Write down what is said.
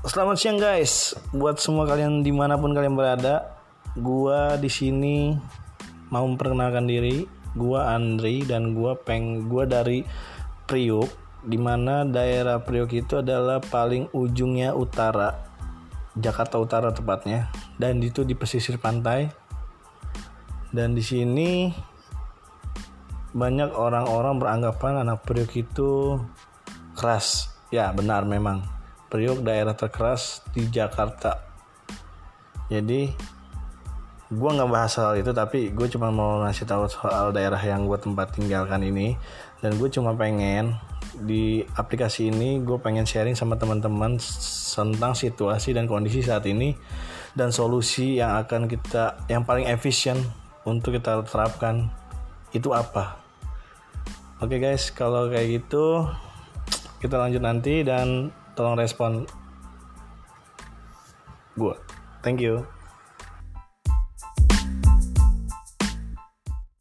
Selamat siang guys, buat semua kalian di mana pun kalian berada, gua di sini mau memperkenalkan diri. Gua Andri dan gua peng gua dari Priuk, di mana daerah Priuk itu adalah paling ujungnya utara, Jakarta Utara tepatnya, dan itu di pesisir pantai. Dan di sini banyak orang-orang beranggapan anak Priuk itu keras. Ya benar memang Priok daerah terkeras di Jakarta. Jadi gue nggak bahas soal itu tapi gue cuma mau ngasih tahu soal daerah yang gue tempat tinggalkan ini. Dan gue cuma pengen di aplikasi ini gue pengen sharing sama teman-teman tentang situasi dan kondisi saat ini dan solusi yang akan kita yang paling efisien untuk kita terapkan. Itu apa? Oke okay guys kalau kayak gitu kita lanjut nanti dan tolong respon gue thank you